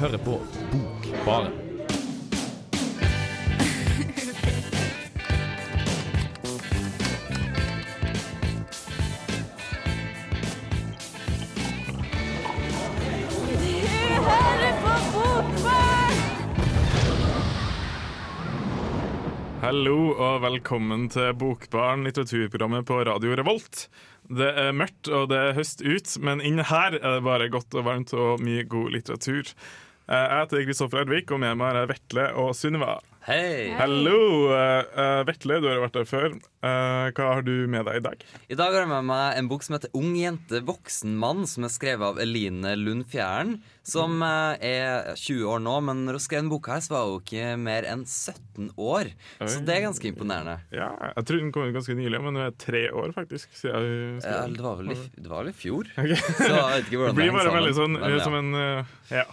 hører på Bokbaren. Hallo og velkommen til Bokbarn, litteraturprogrammet på Radio Revolt. Det er mørkt og det er høst ut, men inn her er det bare godt og varmt og mye god litteratur. Eh, Jeg heter Kristoffer Edvik, og med meg er Vetle og Sunniva. Hei! Hallo! Uh, eh, Vetle, du har vært der før. Uh, Hva har du med deg i dag? I dag har jeg med meg en bok som heter 'Ung jente, voksen mann', som er skrevet av Eline Lund Fjæren. Som eh, er 20 år nå, men når hun skrev den boka, her, så var hun ikke mer enn 17 år. Så det er ganske imponerende. Ja, Jeg tror den kom ut ganske nylig, men hun er tre år, faktisk. Siden hun skrev Ja, det, var vel i, det var vel i fjor, Okay. så jeg vet ikke Det hvordan det blir bare veldig sånn. Men, ja. som en Ja.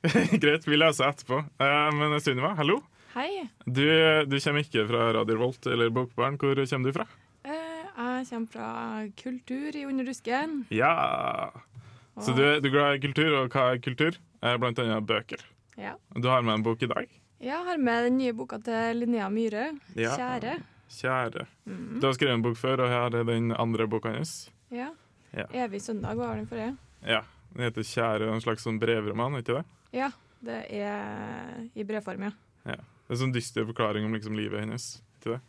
Greit, vi leser etterpå. Eh, Men Sunniva, hallo. Hei. Du, du kommer ikke fra Radio Volt eller Bokbarn. Hvor kommer du fra? Eh, jeg kommer fra kultur i Underdusken. Ja! Så du, du er glad i kultur, og hva er kultur? Eh, Blant annet bøker. Ja. Du har med en bok i dag. Ja, Jeg har med den nye boka til Linnea Myhre, Ja. 'Kjære'. Kjære. Mm. Du har skrevet en bok før, og her er den andre boka hennes. Ja. Ja. 'Evig søndag' var den forrige. Ja. Den heter 'Kjære', en slags sånn brevroman, ikke det? Ja, det er i brevform, ja. Ja. Det er en sånn dyster forklaring om liksom livet hennes. til det?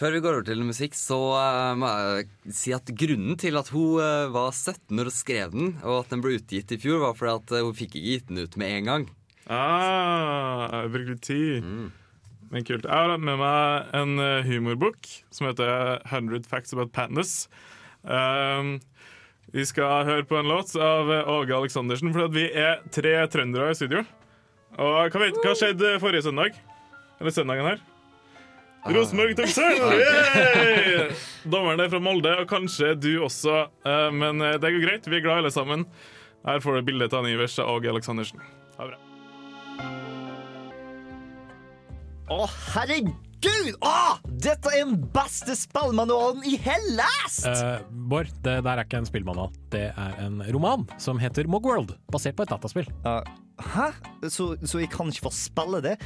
Før vi går over til musikk, så uh, må jeg si at grunnen til at hun uh, var 17 når hun skrev den, og at den ble utgitt i fjor, var fordi at eh, hun fikk ikke gitt den ut med en gang. Ah, jeg bruker litt tid. Mm. Men kult. Jeg har hatt med meg en humorbok som heter 100 Facts About Patness. Um, vi skal høre på en låt av eh, Åge Aleksandersen, for vi er tre trøndere i studio. Og hva, vet, hva skjedde forrige søndag? Eller søndagen her? Rosenborg tok sølv! Yay! Dommeren er fra Molde, og kanskje du også. eh, men eh, det går greit. Vi er glad alle sammen. Her får du bilde av Ivers og Åge Aleksandersen. Ha det bra. Å, herregud! Å, dette er den beste spillmanualen i hellest! last! Eh, Bård, det der er ikke en spillmanual. Det er en roman som heter Mogworld, basert på et dataspill. Uh, hæ? Så, så jeg kan ikke få spille det?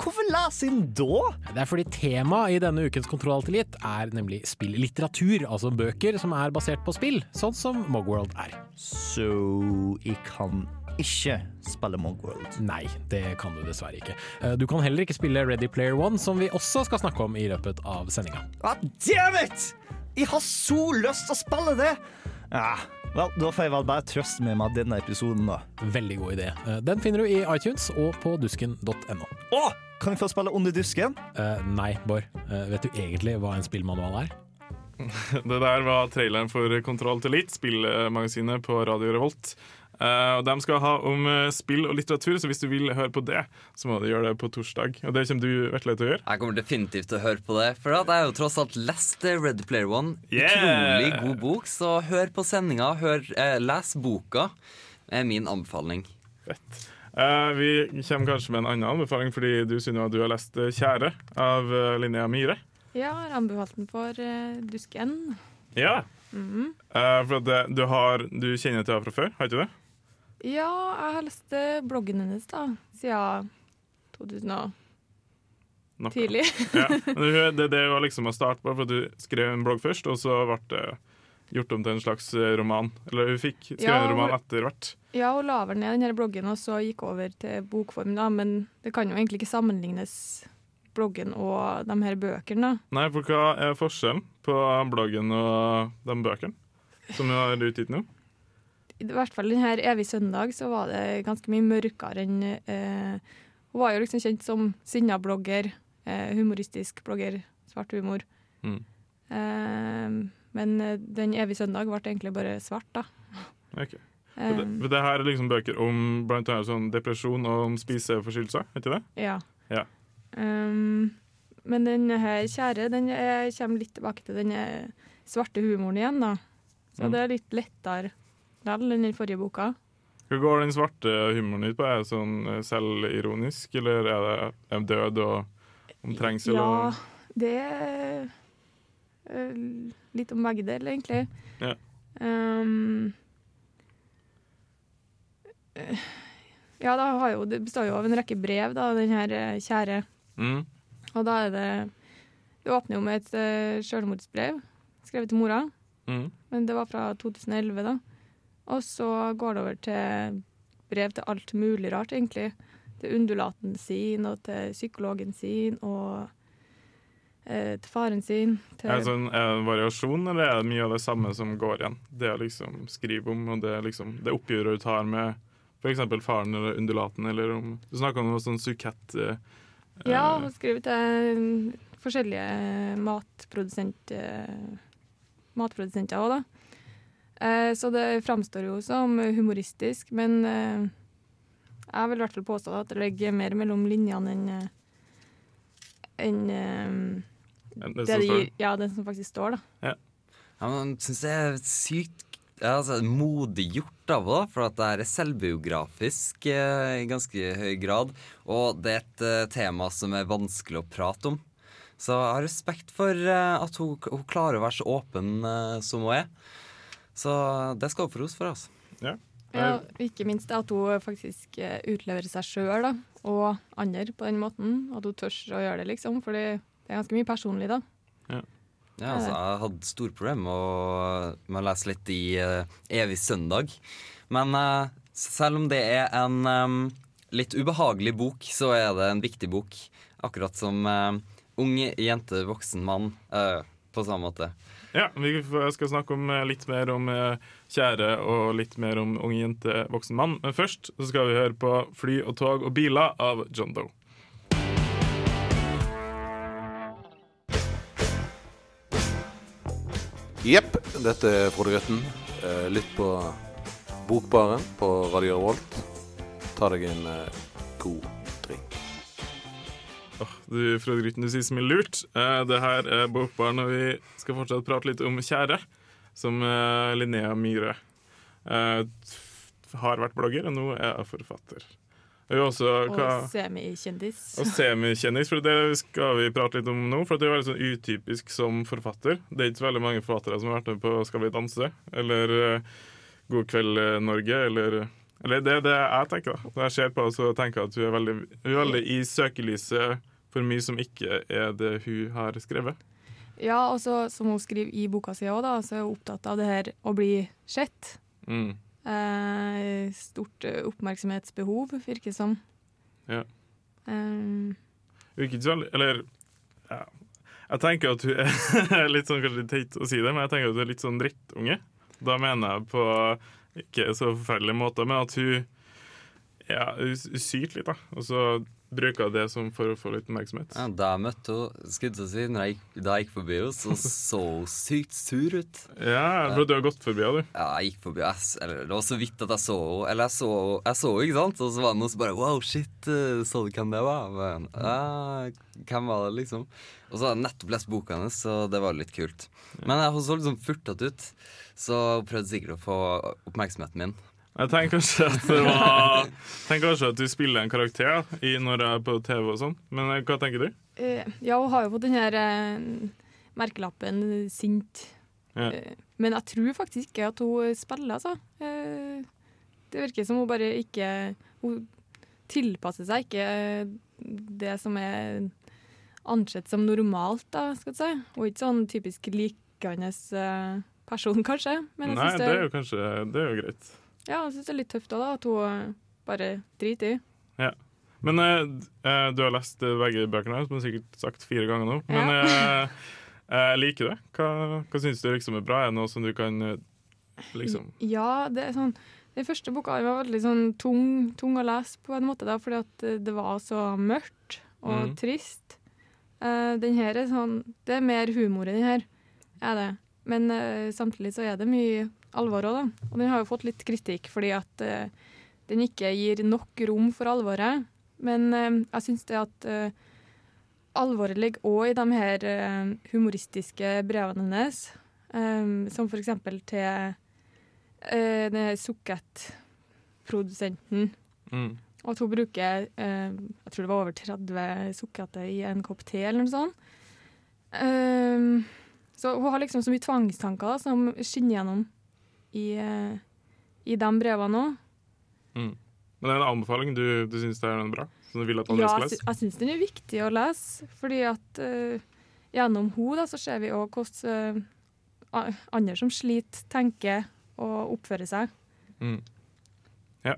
Hvorfor leser jeg den da? Det er fordi temaet i denne ukens Kontroll er nemlig spilllitteratur, altså bøker som er basert på spill, sånn som Mogworld er. Så jeg kan ikke spille Mogworld. Nei, det kan du dessverre ikke. Eh, Du kan heller ikke spille Ready Player One, som vi også skal snakke om i løpet av sendinga. Ah, damn it! Jeg har så lyst til å spille det! Ja, vel, da får jeg vel bare trøste meg med denne episoden, da. Veldig god idé. Eh, Den finner du i iTunes og på dusken.no. Oh, kan jeg få spille Under dusken? Uh, nei, Bård. Uh, vet du egentlig hva en spillmanual er? Det der var traileren for Kontroll til Litt, spillmagasinet på Radio Revolt. Eh, og De skal ha om eh, spill og litteratur, så hvis du vil høre på det, så må du gjøre det på torsdag. Og det kommer du Vetle til å gjøre. Jeg kommer definitivt til å høre på det, for at jeg har jo tross alt lest Red Player One. Yeah! Utrolig god bok, så hør på sendinga, eh, les boka, er min anbefaling. Fett. Uh, vi kommer kanskje med en annen anbefaling, fordi du Sunniva, du har lest 'Kjære' av Linnea Myhre. Ja, Jeg har anbefalt den for Dusk Dusken. Ja. Mm -hmm. uh, for at det, du, har, du kjenner til henne fra før, har ikke du det? Ja, jeg har lest eh, bloggen hennes da, siden 2000 og Noe. tidlig. Ja. Det, det var liksom å starte på, for du skrev en blogg først, og så ble det gjort om til en slags eh, roman. Eller hun fikk skrevet Ja, en roman etter hvert. Ja, hun la vel ned den her bloggen og så gikk over til bokform, da, men det kan jo egentlig ikke sammenlignes bloggen og de her bøkene. Nei, for hva er forskjellen på bloggen og de bøkene som hun har utgitt nå? I hvert fall denne evige Evig søndag så var det ganske mye mørkere enn eh, Hun var jo liksom kjent som sinna blogger, eh, humoristisk blogger, svart humor. Mm. Eh, men eh, den Evig søndag ble egentlig bare svart, da. Ok. Eh, For det, for det her er liksom bøker om blant annet sånn depresjon og om spiseforstyrrelser, er ikke det? ja. Ja. Um, men den her kjære, den kommer litt tilbake til den eh, svarte humoren igjen, da. Så Mm. det er litt lettere likevel enn den forrige boka. Hva går den svarte humoren ut på? Er det sånn eh, selvironisk, eller er det en død og om trengsel? Ja, det er eh, litt om begge deler, egentlig. Ja. Um, Ja, jo, det består jo av en rekke brev, da, den her kjære. Mm. Og da er det Det åpner jo med et uh, selvmordsbrev skrevet til mora, Mm. men det var fra 2011, da. Og så går det over til brev til alt mulig rart, egentlig. Til undulaten sin, og til psykologen sin, og eh, til faren sin. Til, Er det, sånn, er det en variasjon, eller er det mye av det samme som går igjen? Det å liksom skrive om, og det, liksom, det oppgjøret du tar med f.eks. faren eller undulaten, eller om Du snakka om noe sånn sukett... eh, Ja, hun og skrevet til mm, forskjellige eh, matprodusenter òg, da. Eh, så det framstår jo som humoristisk, men eh, jeg vil i hvert fall påstå at det ligger mer mellom linjene enn eh, enn en det det, de, ja, det som faktisk står, da. Ja, men syns det er sykt ja, altså, modig gjort av henne, for at det er selvbiografisk eh, i ganske høy grad. Og det er et eh, tema som er vanskelig å prate om. Så jeg har respekt for eh, at hun, hun klarer å være så åpen eh, som hun er. Så det skal hun få ros for, altså. Ja. Ja, ikke minst at hun faktisk eh, utleverer seg sjøl og andre på den måten. At hun tør å gjøre det, liksom. For det er ganske mye personlig, da. Ja, altså, jeg hadde store problemer med å, lese litt i uh, Evig søndag. Men uh, selv om det er en um, litt ubehagelig bok, så er det en viktig bok. Akkurat som uh, ung jente, voksen mann. på samme måte. Ja, vi skal snakke om eh, litt mer om eh, kjære og litt mer om ung jente, voksen mann. Men først så skal vi høre på Fly og tog og biler av John Doe. Jepp, dette er Frode Grøtten. Eh, Lytt på Bokbaren på Radio Revolt. Ta deg en god du, som er lurt. Eh, det her er bokbarn, og vi skal fortsatt prate litt om kjære, som eh, Linnea Myhre eh, har vært blogger, og nå er jeg forfatter. Og også Og semikjendis. og semikjendis, for det skal vi prate litt om nå. For det er veldig sånn utypisk som forfatter. Det er ikke så veldig mange forfattere som har vært med på Skal vi danse, eller God kveld, Norge, eller eller det er det jeg tenker. da. Når jeg ser på det, så tenker jeg at hun er veldig, hun er veldig i søkelyset for mye som ikke er det hun har skrevet. Ja, og så som hun skriver i boka si òg, så er hun opptatt av det her å bli sett. Mm. Eh, stort eh, oppmerksomhetsbehov, virker det som. Ja. Um, Virker ikke så Eller ja. Jeg tenker at hun er litt sånn kanskje teit å si det, men jeg tenker at hun er litt sånn drittunge. Da mener jeg på ikke så forferdelige måter, men at hun ja, syter litt, da. Og så bruker det som for å få litt oppmerksomhet. Ja, da jeg møtte henne, skulle si, jeg, gikk- da jeg gikk forbi henne, så så hun sykt sur ut. Ja, for du har gått forbi henne, du. Ja, jeg gikk forbi jeg, eller, Det var så vidt at jeg så henne. Eller jeg så henne, ikke sant? Og så var det noen som bare Wow, shit, eh, så du hvem det var? Men, ja, hvem var det, liksom? Og så hadde jeg nettopp lest boka hennes, så det var litt kult. Men hun så liksom furtete ut, så hun prøvde sikkert å få oppmerksomheten min. Jeg tenker kanskje at det var Tenker kanskje at du spiller en karakter i når jeg er på TV og sånn, men eh, hva tenker du? Uh, ja, hun har jo fått den her uh, merkelappen sint. Ja. Uh, men jeg tror faktisk ikke at hun spiller, altså. Det virker som hun bare ikke Hun tilpasser seg ikke det som er ansett som normalt, da, skal du si. Hun er ikke sånn typisk likende person, kanskje. Men Nei, synes det er jo kanskje Det er jo greit. Ja, jeg syns det er litt tøft da, at hun eh, bare driter i. Men eh, eh, du har lest eh, begge bøkene, som du sikkert sagt fire ganger nå. Men eh, jeg liker det. Hva, hva syns du liksom er bra? Er det noe som du kan eh, liksom Ja, det er sånn Den første boka var veldig sånn tung, tung å lese på en måte, da, fordi at eh, det var så mørkt og mm. trist. Eh, den her er sånn Det er mer humor i den her, er det. Men eh, samtidig så er det mye alvor òg, da. Og den har jo fått litt kritikk fordi at uh, den ikke gir nok rom for alvoret. Men uh, jeg syns det at uh, alvoret ligger òg i de her humoristiske brevene hennes, Um, som for eksempel til uh, den her sukkettprodusenten. mm. Og at hun bruker jeg tror det var over 30 sukkerter i en kopp te, eller noe sånt. Um, så hun har liksom så mye tvangstanker da, som skinner gjennom i, eh, i de brevene òg. Mm. Men det er en anbefaling. Du, du syns det er bra? Som du vil at alle Ja, skal lese? jeg syns den er viktig å lese, fordi at uh, gjennom henne så ser vi òg hvordan uh, andre som sliter, tenker og oppfører seg. Mm. Ja.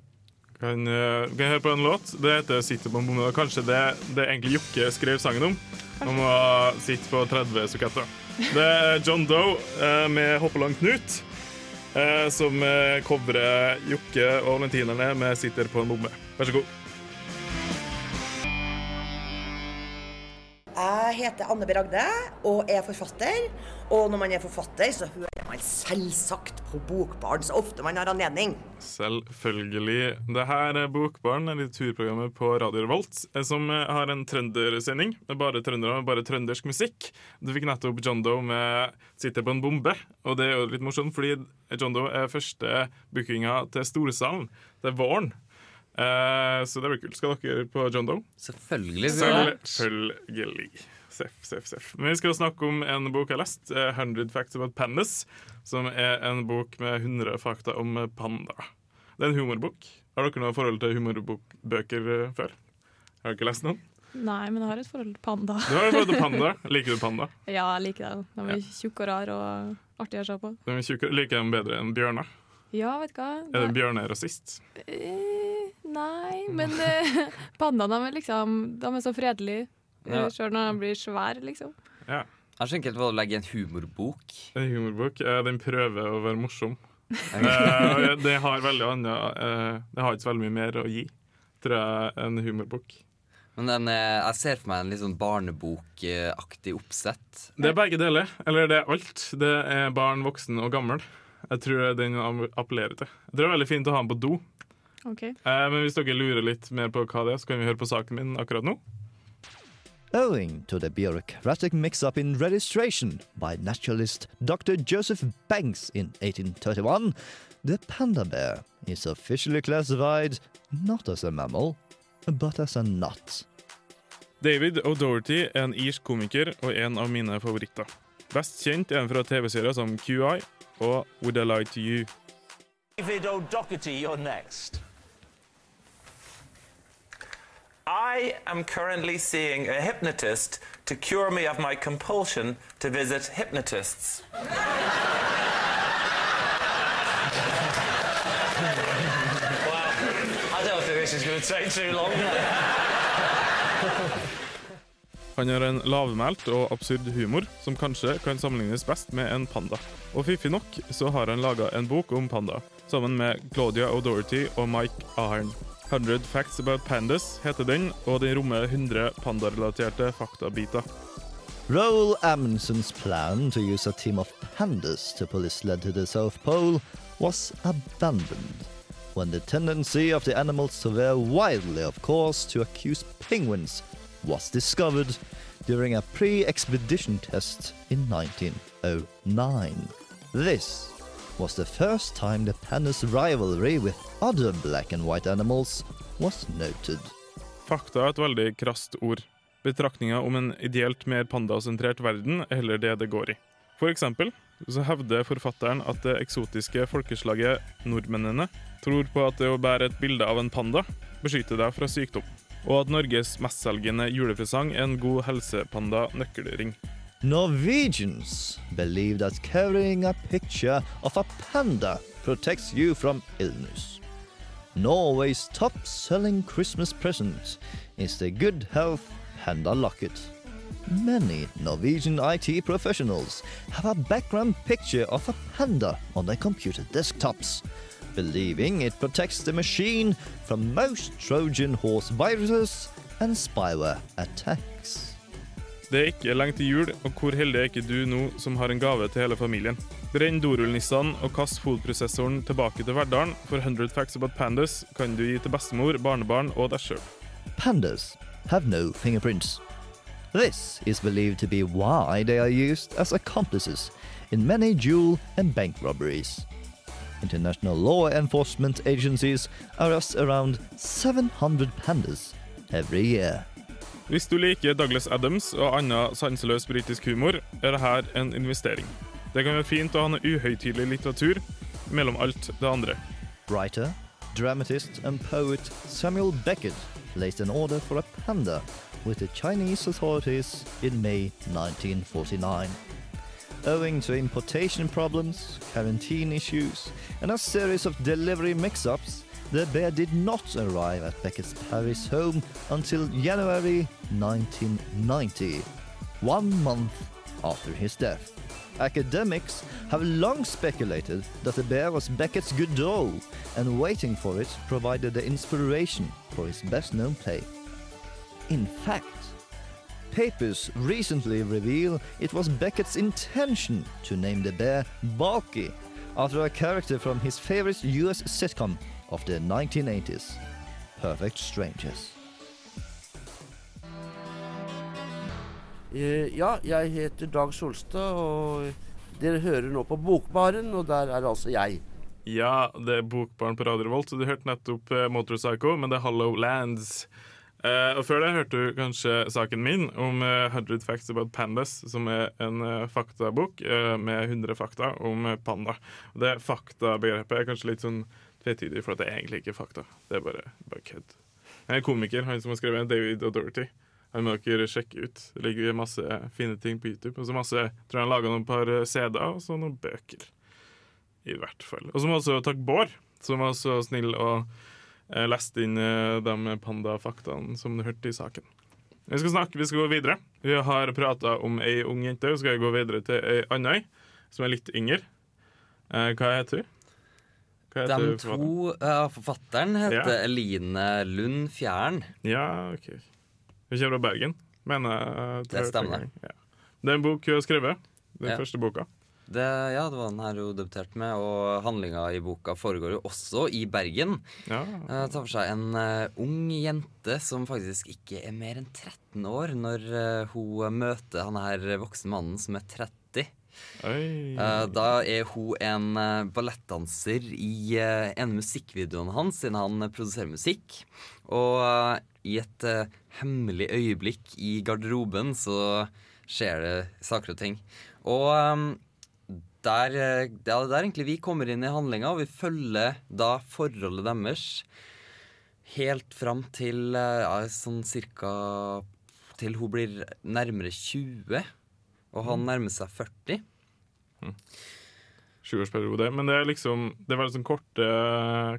Kan, uh, kan jeg høre på en låt? Det heter 'Sitter på en bombe'. Kanskje det, det egentlig Jokke skrev sangen om. Om å sitte på 30 suketter. Det er John Doe med 'Hoppelang Knut', eh, som uh, covrer Jokke og valentinerne med 'Sitter på en bombe'. Vær så god. Jeg heter Anne B. Ragde og er forfatter. Og når man er forfatter, så hører man selvsagt på Bokbarn så ofte man har anledning. Selvfølgelig. Det her er Bokbarn, litteraturprogrammet på Radio Revolt, eh, som eh, har en trøndersending bare trøndere og bare trøndersk musikk. Du fikk nettopp John Doe med 'Sitter på en bombe', og det er jo litt morsomt, fordi John Doe er første bookinga til Storsalen er våren. Eh, så det blir kult. Skal dere på John Doe? Selvfølgelig. Selvfølgelig. Seff, seff, seff. Men vi skal snakke om en bok jeg har lest, eh, 100 Facts About Pandas, som er en bok med 100 fakta om eh, panda. Det er en humorbok. Har dere noe forhold til humorbøker eh, før? Har dere ikke lest noen? Nei, men jeg har et forhold til panda. Du har et forhold til panda. Liker du panda? Ja, jeg liker det. De er tjukke og rare og artige å se på. De er tjukke. Liker dem bedre enn bjørner? Ja, vet du hva. Er det bjørnerasist? Eh, nei, men eh, pandaene de er liksom De er så fredelige. Ja. Ja. Sjøl når de blir svære, liksom. Ja. Jeg skjønner ikke helt hva du legger i en humorbok. En humorbok. Eh, Den prøver å være morsom. Eh, det har veldig annet eh, Det har ikke så veldig mye mer å gi, tror jeg, en humorbok. Men den, eh, jeg ser for meg en litt sånn barnebokaktig oppsett. Det er begge deler. Eller det er alt. Det er barn, voksen og gammel. Jeg tror den appellerer til. Jeg tror det er veldig fint å ha den på do. Ok. Eh, men hvis dere lurer litt mer på hva det er, så kan vi høre på saken min akkurat nå. Owing to the bureaucratic mix-up in registration by naturalist Dr. Joseph Banks in 1831, the panda bear is officially classified not as a mammal, but as a nut. David O'Doherty er en irsk komiker og en av mine favoritter. Best kjent er han fra TV-serier som QI og Would I Lie to You. David O'Doherty, you're next. I am currently seeing a hypnotist to cure me of my compulsion to visit hypnotists. I don't think this is going to take too long. Han har en lavmælt og absurd humor som kanskje kan sammenlignes best med en panda. Og fiffig nok så har han laga en bok om panda, sammen med Claudia O'Doherty og Mike Ahern. 100 Facts About Pandas heter den, og den rommer 100 pandarelaterte faktabiter. Roel Amundsen's plan to use a team of pandas to pull his sled to the South Pole was abandoned when the tendency of the animals to veer wildly of course to accuse penguins was discovered during a pre-expedition test in 1909. This was the first time the pandas' rivalry with other black and white animals was noted. Fakta er et veldig krast ord. Betraktninga om en ideelt mer pandasentrert verden er heller det det går i. For eksempel så hevder forfatteren at det eksotiske folkeslaget nordmennene tror på at det å bære et bilde av en panda beskytter deg fra sykdom, og at Norges mestselgende julepresang er en god helsepanda-nøkkelring. Norwegians believe that carrying a picture of a panda protects you from illness. Norway's top selling Christmas present is the Good Health Panda Locket. Many Norwegian IT professionals have a background picture of a panda on their computer desktops, believing it protects the machine from most Trojan horse viruses and spyware attacks. Det er ikke lenge til jul, og hvor heldig er ikke du nå som har en gave til hele familien? Brenn dorullnissene og kast fotprosessoren tilbake til Verdalen, for 100 facts about pandas kan du gi til bestemor, barnebarn og deg sjøl. Pandas have no fingerprints. This is believed to be why they are used as accomplices in many jewel and bank robberies. International law enforcement agencies arrest around 700 pandas every year. Hvis du liker Douglas Adams og annen sanseløs britisk humor, er dette en investering. Det kan være fint å ha noe uhøytidelig litteratur mellom alt det andre. Writer dramatist and poet Samuel Beckett placed an order for a panda with the Chinese authorities in May 1949. Owing to importation problems, quarantine issues, and a series of delivery mix ups, the bear did not arrive at Beckett's Paris home until January 1990, one month after his death. Academics have long speculated that the bear was Beckett's Godot, and waiting for it provided the inspiration for his best known play. In fact, papers recently reveal it was Beckett's intention to name the bear Balky after a character from his favorite US sitcom of the 1980s, Perfect Strangers. Eh, Ja, jeg heter Dag Solstad, og dere hører nå på Bokbaren, og der er altså jeg. Ja, det er Bokbaren på Radio Revolt, så du hørte nettopp eh, Motorpsycho, men det er Hollow Lands. Uh, og Før det hørte du kanskje saken min om uh, 100 Facts About Pandas, som er en uh, faktabok med 100 fakta om panda. Og Det faktabegrepet er kanskje litt sånn tvetydig, for det er egentlig ikke fakta. Det er bare, bare kødd. Er komiker, han som har skrevet David O'Doherty. Han må dere sjekke ut. Det ligger masse fine ting på YouTube. Og så masse, tror jeg han laga noen par eh, CD-er og så noen bøker. I hvert fall. Og så må jeg også takke Bård, som var så snill og eh, leste inn eh, de pandafaktaene som du hørte i saken. Vi skal snakke, vi skal gå videre. Vi har prata om ei ung jente, så skal jeg gå videre til ei anna som er litt yngre. Eh, hva heter hun? De to uh, forfatteren heter Ja. Eline Lund Fjæren. Ja, OK. Hun kommer fra Bergen, mener jeg. Det stemmer. Ja. Det er en bok hun har skrevet. Den Ja. første boka. Det, ja, det var den her hun debuterte med, og handlinga i boka foregår jo også i Bergen. Ja. Uh, tar for seg en uh, ung jente som faktisk ikke er mer enn 13 år når uh, hun møter han her voksne mannen som er 30. Eh, da er hun en uh, ballettdanser i uh, en musikkvideoen hans, siden han produserer musikk. Og i et hemmelig øyeblikk i garderoben så skjer det saker og ting. Og um, der, ja, det er egentlig vi kommer inn i handlinga, og vi følger da forholdet deres helt fram til ja, sånn cirka Til hun blir nærmere 20, og han nærmer seg 40. Sjuårsperiode. Men det er liksom Det er veldig sånn korte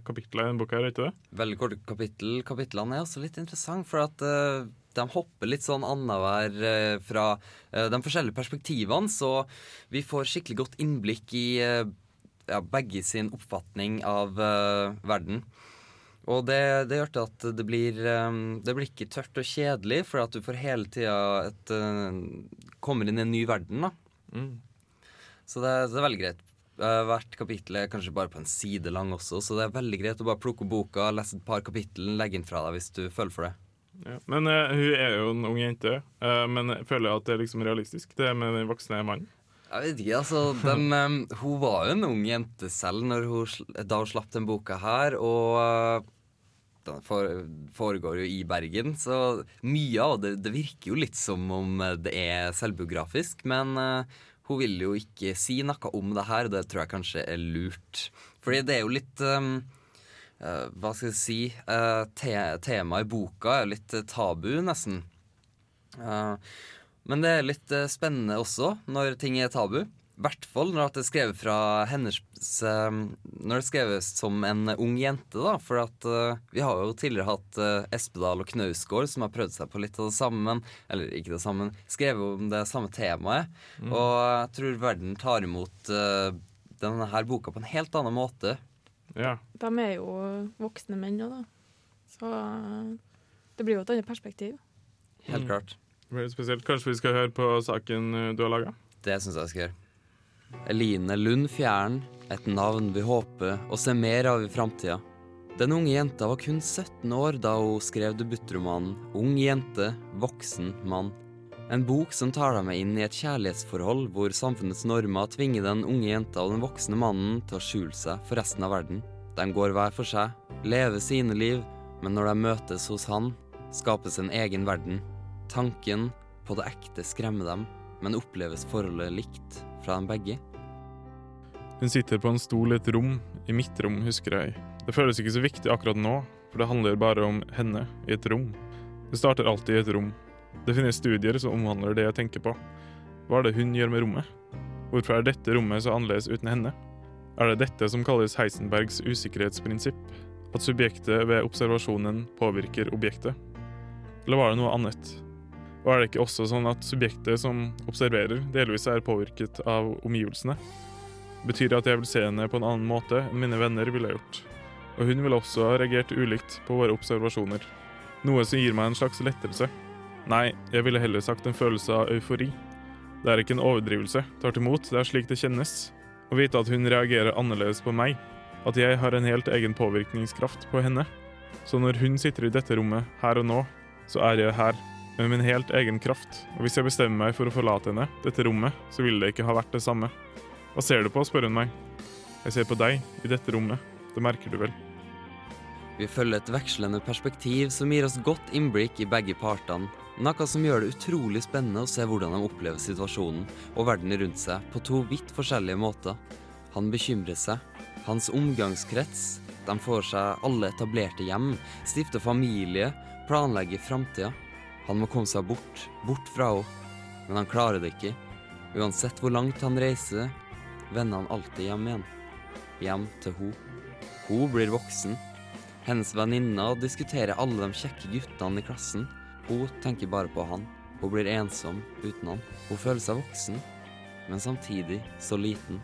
kapitler i denne boka, er det ikke det? Veldig korte kapittel. Kapitlene er også litt interessant, for at uh, de hopper litt sånn annenhver uh, fra uh, de forskjellige perspektivene, så vi får skikkelig godt innblikk i eh, ja, begge sin oppfatning av eh, verden. Og det, det gjør at det blir eh, Det blir ikke tørt og kjedelig, for at du får hele tida et eh, Kommer inn i en ny verden, da. Mm. Så det, det er veldig greit. Hvert kapittel er kanskje bare på en side lang også, så det er veldig greit å bare plukke boka, lese et par kapittel, legge inn fra deg hvis du føler for det. Ja. Men uh, hun er jo en ung jente. uh, men jeg føler at det er liksom realistisk, det med den voksne mannen. Jeg vet ikke, altså den, em, Hun var jo en ung jente selv hun, da hun slapp den boka her, og eh, den foregår jo i Bergen, så mye av det, det virker jo litt som om det er selvbiografisk, men eh, hun vil jo ikke si noe om det her, og det tror jeg kanskje er lurt. Fordi det er jo litt um, uh, Hva skal jeg si uh, te, Temaet i boka er jo litt tabu, nesten. Eh, men det er litt eh, spennende også når ting er tabu. I hvert fall når det er skrevet fra hennes eh, Når det er skrevet som en ung jente, da. For at eh, vi har jo tidligere hatt Espedal og Knausgård som har prøvd seg på litt av det samme. Eller ikke det samme, skrevet om det samme temaet. Og jeg tror verden tar imot denne her boka på en helt annen måte. Ja. De er jo voksne menn òg, da. Så det blir jo et annet perspektiv. Helt Mm. klart. Litt spesielt. Kanskje vi skal høre på saken eh, du har laga? Det syns jeg skal gjøre. Eline Lund Fjæren, et navn vi håper å se mer av i framtida. Den unge jenta var kun 17 år da hun skrev debutromanen 'Ung jente, voksen mann'. En bok som tar deg med inn i et kjærlighetsforhold hvor samfunnets normer tvinger den unge jenta og den voksne mannen til å skjule seg for resten av verden. De går hver for seg, lever sine liv, men når de møtes hos han, skapes en egen verden. Tanken på det ekte skremmer dem, men oppleves forholdet likt fra dem begge? Hun sitter på en stol i et rom, i mitt rom, husker jeg. Det føles ikke så viktig akkurat nå, for det handler bare om henne i et rom. Det starter alltid i et rom. Det finnes studier som omhandler det jeg tenker på. Hva er det hun gjør med rommet? Hvorfor er dette rommet så annerledes uten henne? Er det dette som kalles Heisenbergs usikkerhetsprinsipp? At subjektet ved observasjonen påvirker objektet? Eller var det noe annet? Og er det ikke også sånn at subjektet som observerer, delvis er påvirket av omgivelsene? Betyr det at jeg vil se henne på en annen måte enn mine venner ville gjort? Og hun ville også ha reagert ulikt på våre observasjoner. Noe som gir meg en slags lettelse. Nei, jeg ville heller sagt en følelse av eufori. Det er ikke en overdrivelse. Tvert imot, det er slik det kjennes. Å vite at hun reagerer annerledes på meg. At jeg har en helt egen påvirkningskraft på henne. Så når hun sitter i dette rommet, her og nå, så er jeg her. Med min helt egen kraft. Og hvis jeg bestemmer meg for å forlate henne, dette rommet, så ville det ikke ha vært det samme. Hva ser du på, spør hun meg. Jeg ser på deg, i dette rommet. Det merker du vel. Vi følger et vekslende perspektiv som gir oss godt innblikk i begge partene. Noe som gjør det utrolig spennende å se hvordan de opplever situasjonen og verden rundt seg på to vidt forskjellige måter. Han bekymrer seg. Hans omgangskrets. De får seg alle etablerte hjem, stifter familie, planlegger framtida. Han må komme seg bort, bort fra henne. Men han klarer det ikke. Uansett hvor langt han reiser, vender han alltid hjem igjen. Hjem til henne. Hun blir voksen. Hennes venninner diskuterer alle de kjekke guttene i klassen. Hun tenker bare på han. Hun blir ensom uten han. Hun føler seg voksen, men samtidig så liten.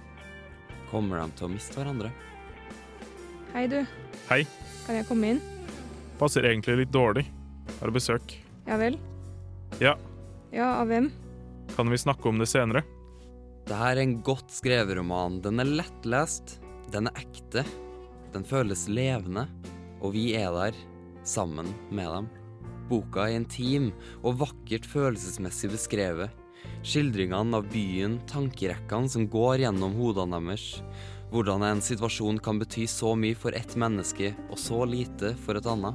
Kommer de til å miste hverandre? Hei, du. Hei. Kan jeg komme inn? Passer egentlig litt dårlig. Har besøk. Ja vel? Ja, Ja, av hvem? kan vi snakke om det senere? Det her er en godt skrevet roman. Den er lettlest. Den er ekte. Den føles levende. Og vi er der, sammen med dem. Boka er intim og vakkert følelsesmessig beskrevet. Skildringene av byen, tankerekkene som går gjennom hodene deres. Hvordan en situasjon kan bety så mye for ett menneske, og så lite for et annet.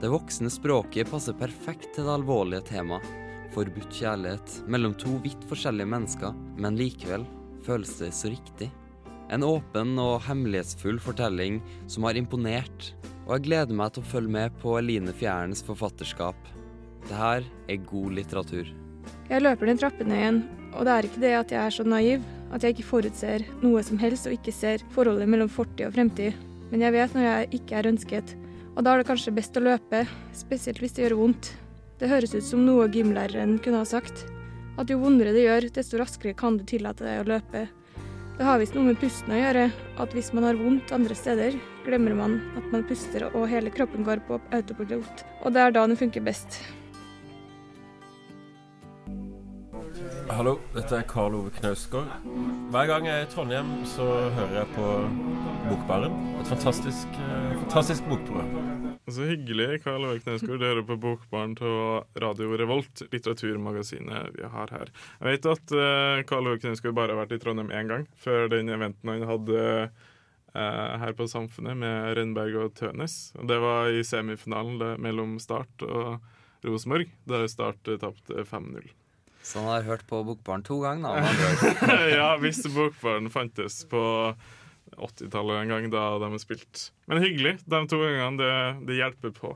Det voksne språket passer perfekt til det alvorlige temaet. Forbudt kjærlighet mellom to vidt forskjellige mennesker, men likevel føles det så riktig. En åpen og hemmelighetsfull fortelling som har imponert, og jeg gleder meg til å følge med på Eline Fjærens forfatterskap. Det her er god litteratur. Jeg løper den trappen igjen, og det er ikke det at jeg er så naiv, at jeg ikke forutser noe som helst og ikke ser forholdet mellom fortid og fremtid. Men jeg vet når jeg ikke er ønsket, og da er det kanskje best å løpe, spesielt hvis det gjør vondt. Det høres ut som noe gymlæreren kunne ha sagt. At jo vondere det gjør, desto raskere kan du tillate deg å løpe. Det har visst noe med pusten å gjøre, at hvis man har vondt andre steder, glemmer man at man puster og hele kroppen går på autopilot. Og det er da den funker best. Hallo, dette er Karl Ove Knausgård. Hver gang jeg er i Trondheim, så hører jeg på Bokbaren. Et fantastisk, eh, fantastisk bokprogram. Så hyggelig, Karl Ove Knausgård. Du hører på Bokbaren til Radio Revolt, litteraturmagasinet vi har her. Jeg vet at uh, Karl Ove Knausgård bare har vært i Trondheim én gang, før den eventen han hadde eh, her på Samfunnet med Rønberg og Tønes. Det var i semifinalen mellom Start og Rosenborg, der Start tapte 5-0. Så han har hørt på Bokbarn to ganger, da. ja, hvis Bokbarn fantes på 80-tallet en gang, da de har spilt. Men hyggelig, de to gangene. Det, det hjelper på.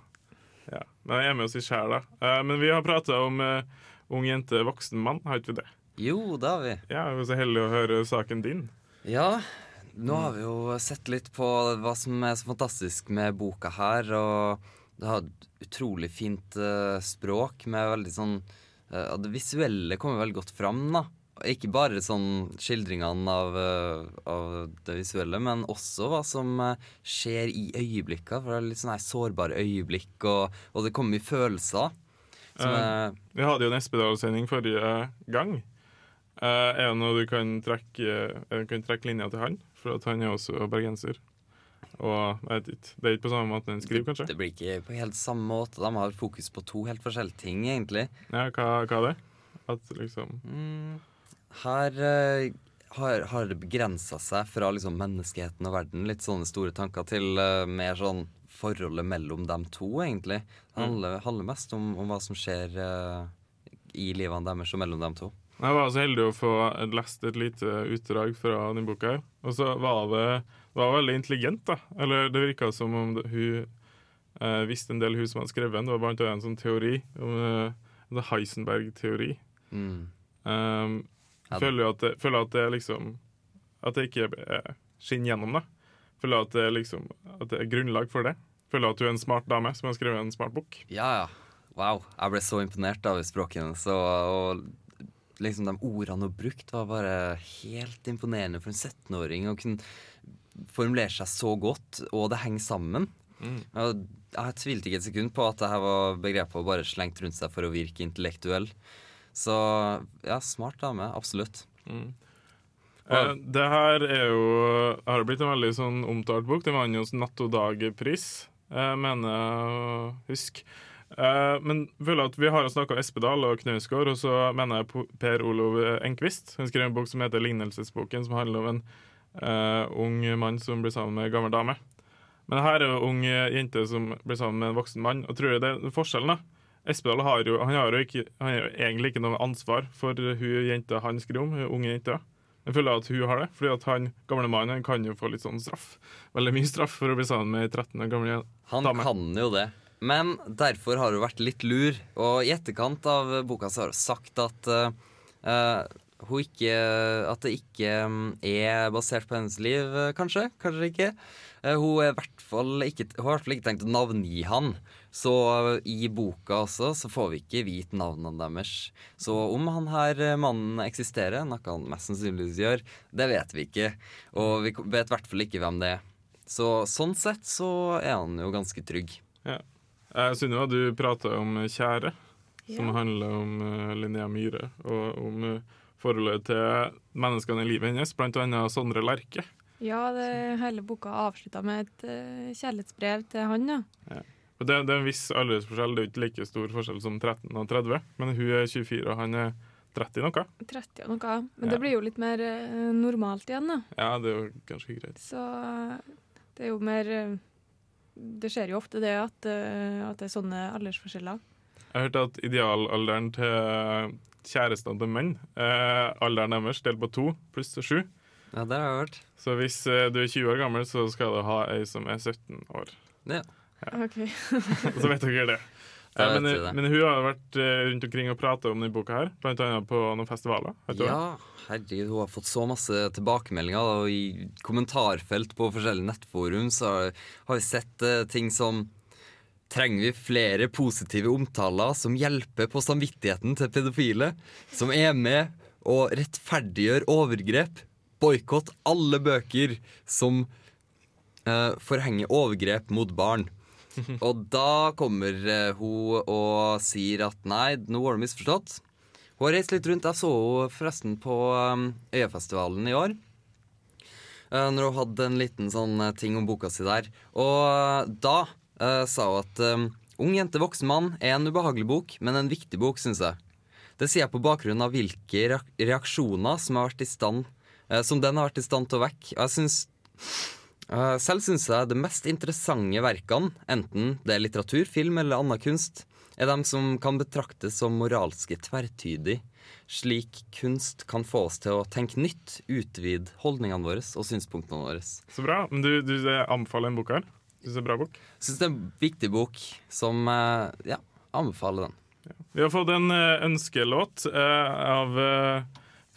Ja. Men jeg er med oss i sjæl, da. Eh, men vi har prata om uh, ung jente, voksen mann, har ikke vi det? Jo, det har vi. Ja, Vi er så heldige å høre saken din. Ja, nå har vi jo sett litt på hva som er så fantastisk med boka her, og det har utrolig fint eh, språk med veldig sånn eh, Det visuelle kommer veldig godt fram, da. Ikke bare sånn skildringene av, uh, av det visuelle, men også hva som eh, skjer i øyeblikka. For det er litt sånn her sårbare øyeblikk, og, og det kommer mye følelser. Som er, vi hadde jo en Espedal-sending forrige gang. Er det noe du kan trekke, kan trekke linja til han? For at han er også bergenser. Og vet det er ikke på samme måte en skriver, kanskje? det blir ikke på helt samme måte. De har fokus på to helt forskjellige ting, egentlig. Ja, hva, hva er det? At liksom Mm. Her uh, har, har det begrensa seg fra liksom menneskeheten og verden, litt sånne store tanker, til uh, mer sånn forholdet mellom dem to, egentlig. Det handler, handler mest om, om hva som skjer uh, i livene deres og mellom dem to. Jeg var så heldig å få lest et lite utdrag fra denne boka. Og så var det, det var veldig intelligent. da Eller Det virka som om det, hun eh, visste en del, hun som hadde skrevet den. Det var blant annet en sånn teori om uh, en Heisenberg-teori. Mm. Um, Ja. føler at det, føler at det liksom At det ikke skinner gjennom, da. Føler at det er liksom At det er grunnlag for det. Føler at du er en smart dame som har skrevet en smart bok. Ja, ja. Wow. Jeg ble så imponert av språket hennes. Og, og liksom de ordene hun brukte, var bare helt imponerende for en 17-åring. Å kunne formulere seg så godt, og det henger sammen. Mm. Jeg, jeg tvilte ikke et sekund på at dette var begrepet bare slengt rundt seg for å virke intellektuell. Så ja, smart dame. Absolutt. Mm. Eh, det her er jo har blitt en veldig sånn omtalt bok. Den vant jo Natt og dag-pris, eh, mener jeg husk. Eh, men føler at vi har snakka om Espedal og Knausgård, og så mener jeg Per Olov Enquist. Han skrev en bok som heter 'Lignelsesboken', som handler om en eh, ung mann som blir sammen med en gammel dame. Men her er jo ung jente som blir sammen med en voksen mann. Og tror jeg det er forskjellen, da. Espedal har jo, han har jo ikke, han har jo egentlig ikke noe ansvar for hun jenta han skriver om, hun unge jenta. Jeg føler at hun har det, fordi at han gamle mannen han kan jo få litt sånn straff. Veldig mye straff for å bli sammen med ei 13 år gammel Han dame. kan jo det. Men derfor har hun vært litt lur. Og i etterkant av boka så har hun sagt at uh, eh, hun ikke At det ikke mm, er basert på hennes liv, eh, kanskje. Kanskje ikke. Eh, hun, er i hvert fall ikke, hun har i hvert fall ikke tenkt å navngi han. Så eh, i boka også så får vi ikke vite navnene deres. Så om han her eh, mannen eksisterer, noe han mest sannsynligvis gjør, det vet vi ikke. Og vi vet i hvert fall ikke hvem det er. Så sånn sett så er han jo ganske trygg. Ja. Eh, Sunniva, du prata om Kjære, som Ja. handler om eh, Linnea Myhre, og om eh, forholdet til menneskene i livet hennes, annet Sondre Lerche. Ja, det, hele boka avslutta med et uh, kjærlighetsbrev til han, ja. ja. Det, det er en viss aldersforskjell, det er ikke like stor forskjell som 13 og 30, men hun er 24 og han er 30 noe. 30 og noe. Men Ja. det blir jo litt mer uh, normalt igjen, da. Ja, det er jo ganske greit. Så det er jo mer uh, Det skjer jo ofte det at, at det er sånne aldersforskjeller. Jeg har hørt at idealalderen til kjærestene til menn, eh, alderen deres delt på to pluss sju. Ja, det har jeg hørt. Så hvis eh, du er 20 år gammel, så skal du ha ei som er 17 år. Ja. OK. Så vet dere det. Eh, men, det. men hun har vært eh, rundt omkring og prata om denne boka, her, blant annet på noen festivaler. Vet du? Ja, herregud, hun har fått så masse tilbakemeldinger. da, Og i kommentarfelt på forskjellige nettforum så har- har vi sett eh, ting som Trenger vi flere positive omtaler som hjelper på samvittigheten til pedofile? Som er med og rettferdiggjør overgrep? Boikott alle bøker som eh, forhenger overgrep mot barn. Og da kommer eh, hun og sier at nei, nå har du misforstått. Hun har reist litt rundt. Jeg så henne forresten på um, Øyafestivalen i år. Uh, når hun hadde en liten sånn eh, ting om boka si der. Og uh, da eh, sa hun at um, Ung jente, voksen mann er en ubehagelig bok, men en viktig bok, syns jeg. Det sier jeg på bakgrunn av hvilke reaksjoner som, stand, eh, som den har vært i stand til å vekke. Og jeg synes Eh, selv syns jeg de mest interessante verkene, enten det er litteratur, film eller annen kunst, er de som kan betraktes som moralske tverrtydig. Slik kunst kan få oss til å tenke nytt, utvide holdningene våre og synspunktene våre. Så bra. Men du, du anbefaler en bok her? Syns det er en bra bok? Syns det er en viktig bok som eh, Ja, anbefaler den. Vi har fått en eh, ønskelåt eh, av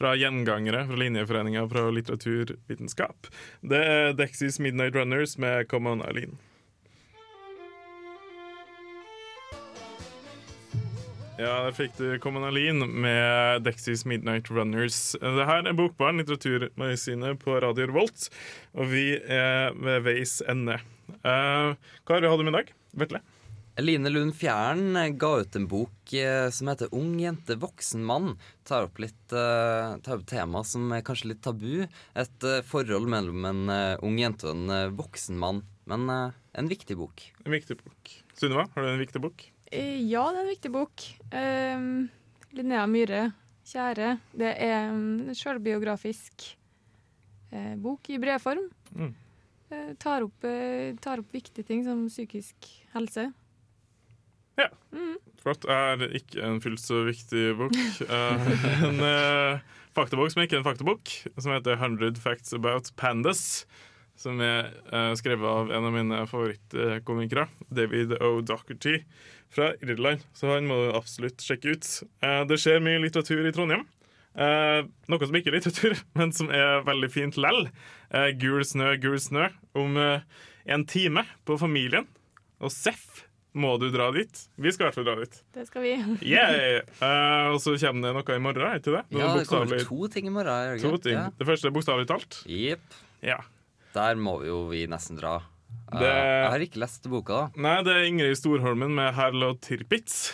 fra gjengangere fra Linjeforeninga fra litteraturvitenskap. Det er Dexys Midnight Runners med Come On Eileen. Ja, der fikk du Kommunalin med Dexys Midnight Runners. Det her er Bokbarn, litteraturmagasinet på Radio Revolt, og vi er ved veis ende. Eh, hva har vi hatt med i dag? Vetle? Line Lund Fjæren ga ut en bok eh, som heter 'Ung jente, voksen mann'. Tar opp litt eh, tar opp tema som er kanskje litt tabu. Et eh, forhold mellom en eh, ung jente og en eh, voksen mann. Men eh, en viktig bok. En viktig bok. Sunniva, har du en viktig bok? Eh, Ja, det er en viktig bok. Um, Linnea Myhre, 'Kjære'. Det er en sjølbiografisk eh, bok i brevform. Mm. Eh, tar, opp, eh, tar opp viktige ting som psykisk helse. Ja. Flott. er ikke en fullt så viktig bok. Eh, en uh, faktabok som ikke er en faktabok, som heter 100 Facts About Pandas. Som er uh, skrevet av en av mine favorittkomikere, David O. Docherty fra Irland. Så han må du absolutt sjekke ut. Uh, det skjer mye litteratur i Trondheim. Noe som ikke er litteratur, men som er veldig fint lell. Eh, gul snø, gul snø. Om eh, en time på Familien. Og Seff må du dra dit. Vi skal i hvert fall dra dit. Det skal vi. Yeah! uh, og så kommer det noe i morgen, er ikke det? Ja, det kommer to ting i morgen. to ting. Ja. Det første er bokstavelig talt. Jepp. Ja. Der må vi jo vi nesten dra. Det- Jeg har ikke lest boka, da. Nei, det er Ingrid Storholmen med 'Herl og Tirpitz',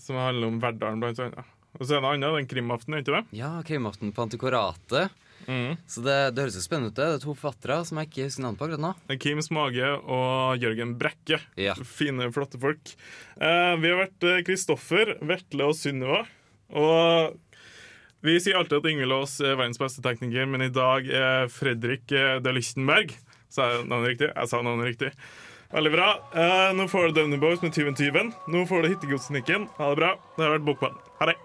som handler om Verdalen, blant annet. Og så er det en annet, den krimaften, er ikke det? Ja, Krimaften på Antikoratet. Mm. Så det, det høres jo spennende ut. Det Det er to forfattere som jeg ikke husker navnet på akkurat nå. Kim Smage og Jørgen Brekke. Ja. Fine, flotte folk. Eh, vi har vært Kristoffer, Vetle og Sunniva. Og vi sier alltid at Ingvild Aas er verdens beste tekniker, men i dag er Fredrik eh, de Lichtenberg. Sa jeg navnet riktig? Jeg sa navnet riktig. Veldig bra. Eh, nå får du Downy Boys med Tyven Tyven. Nå får du Hittegodsnikken. Ha det bra. Det har vært Bokball. Ha det.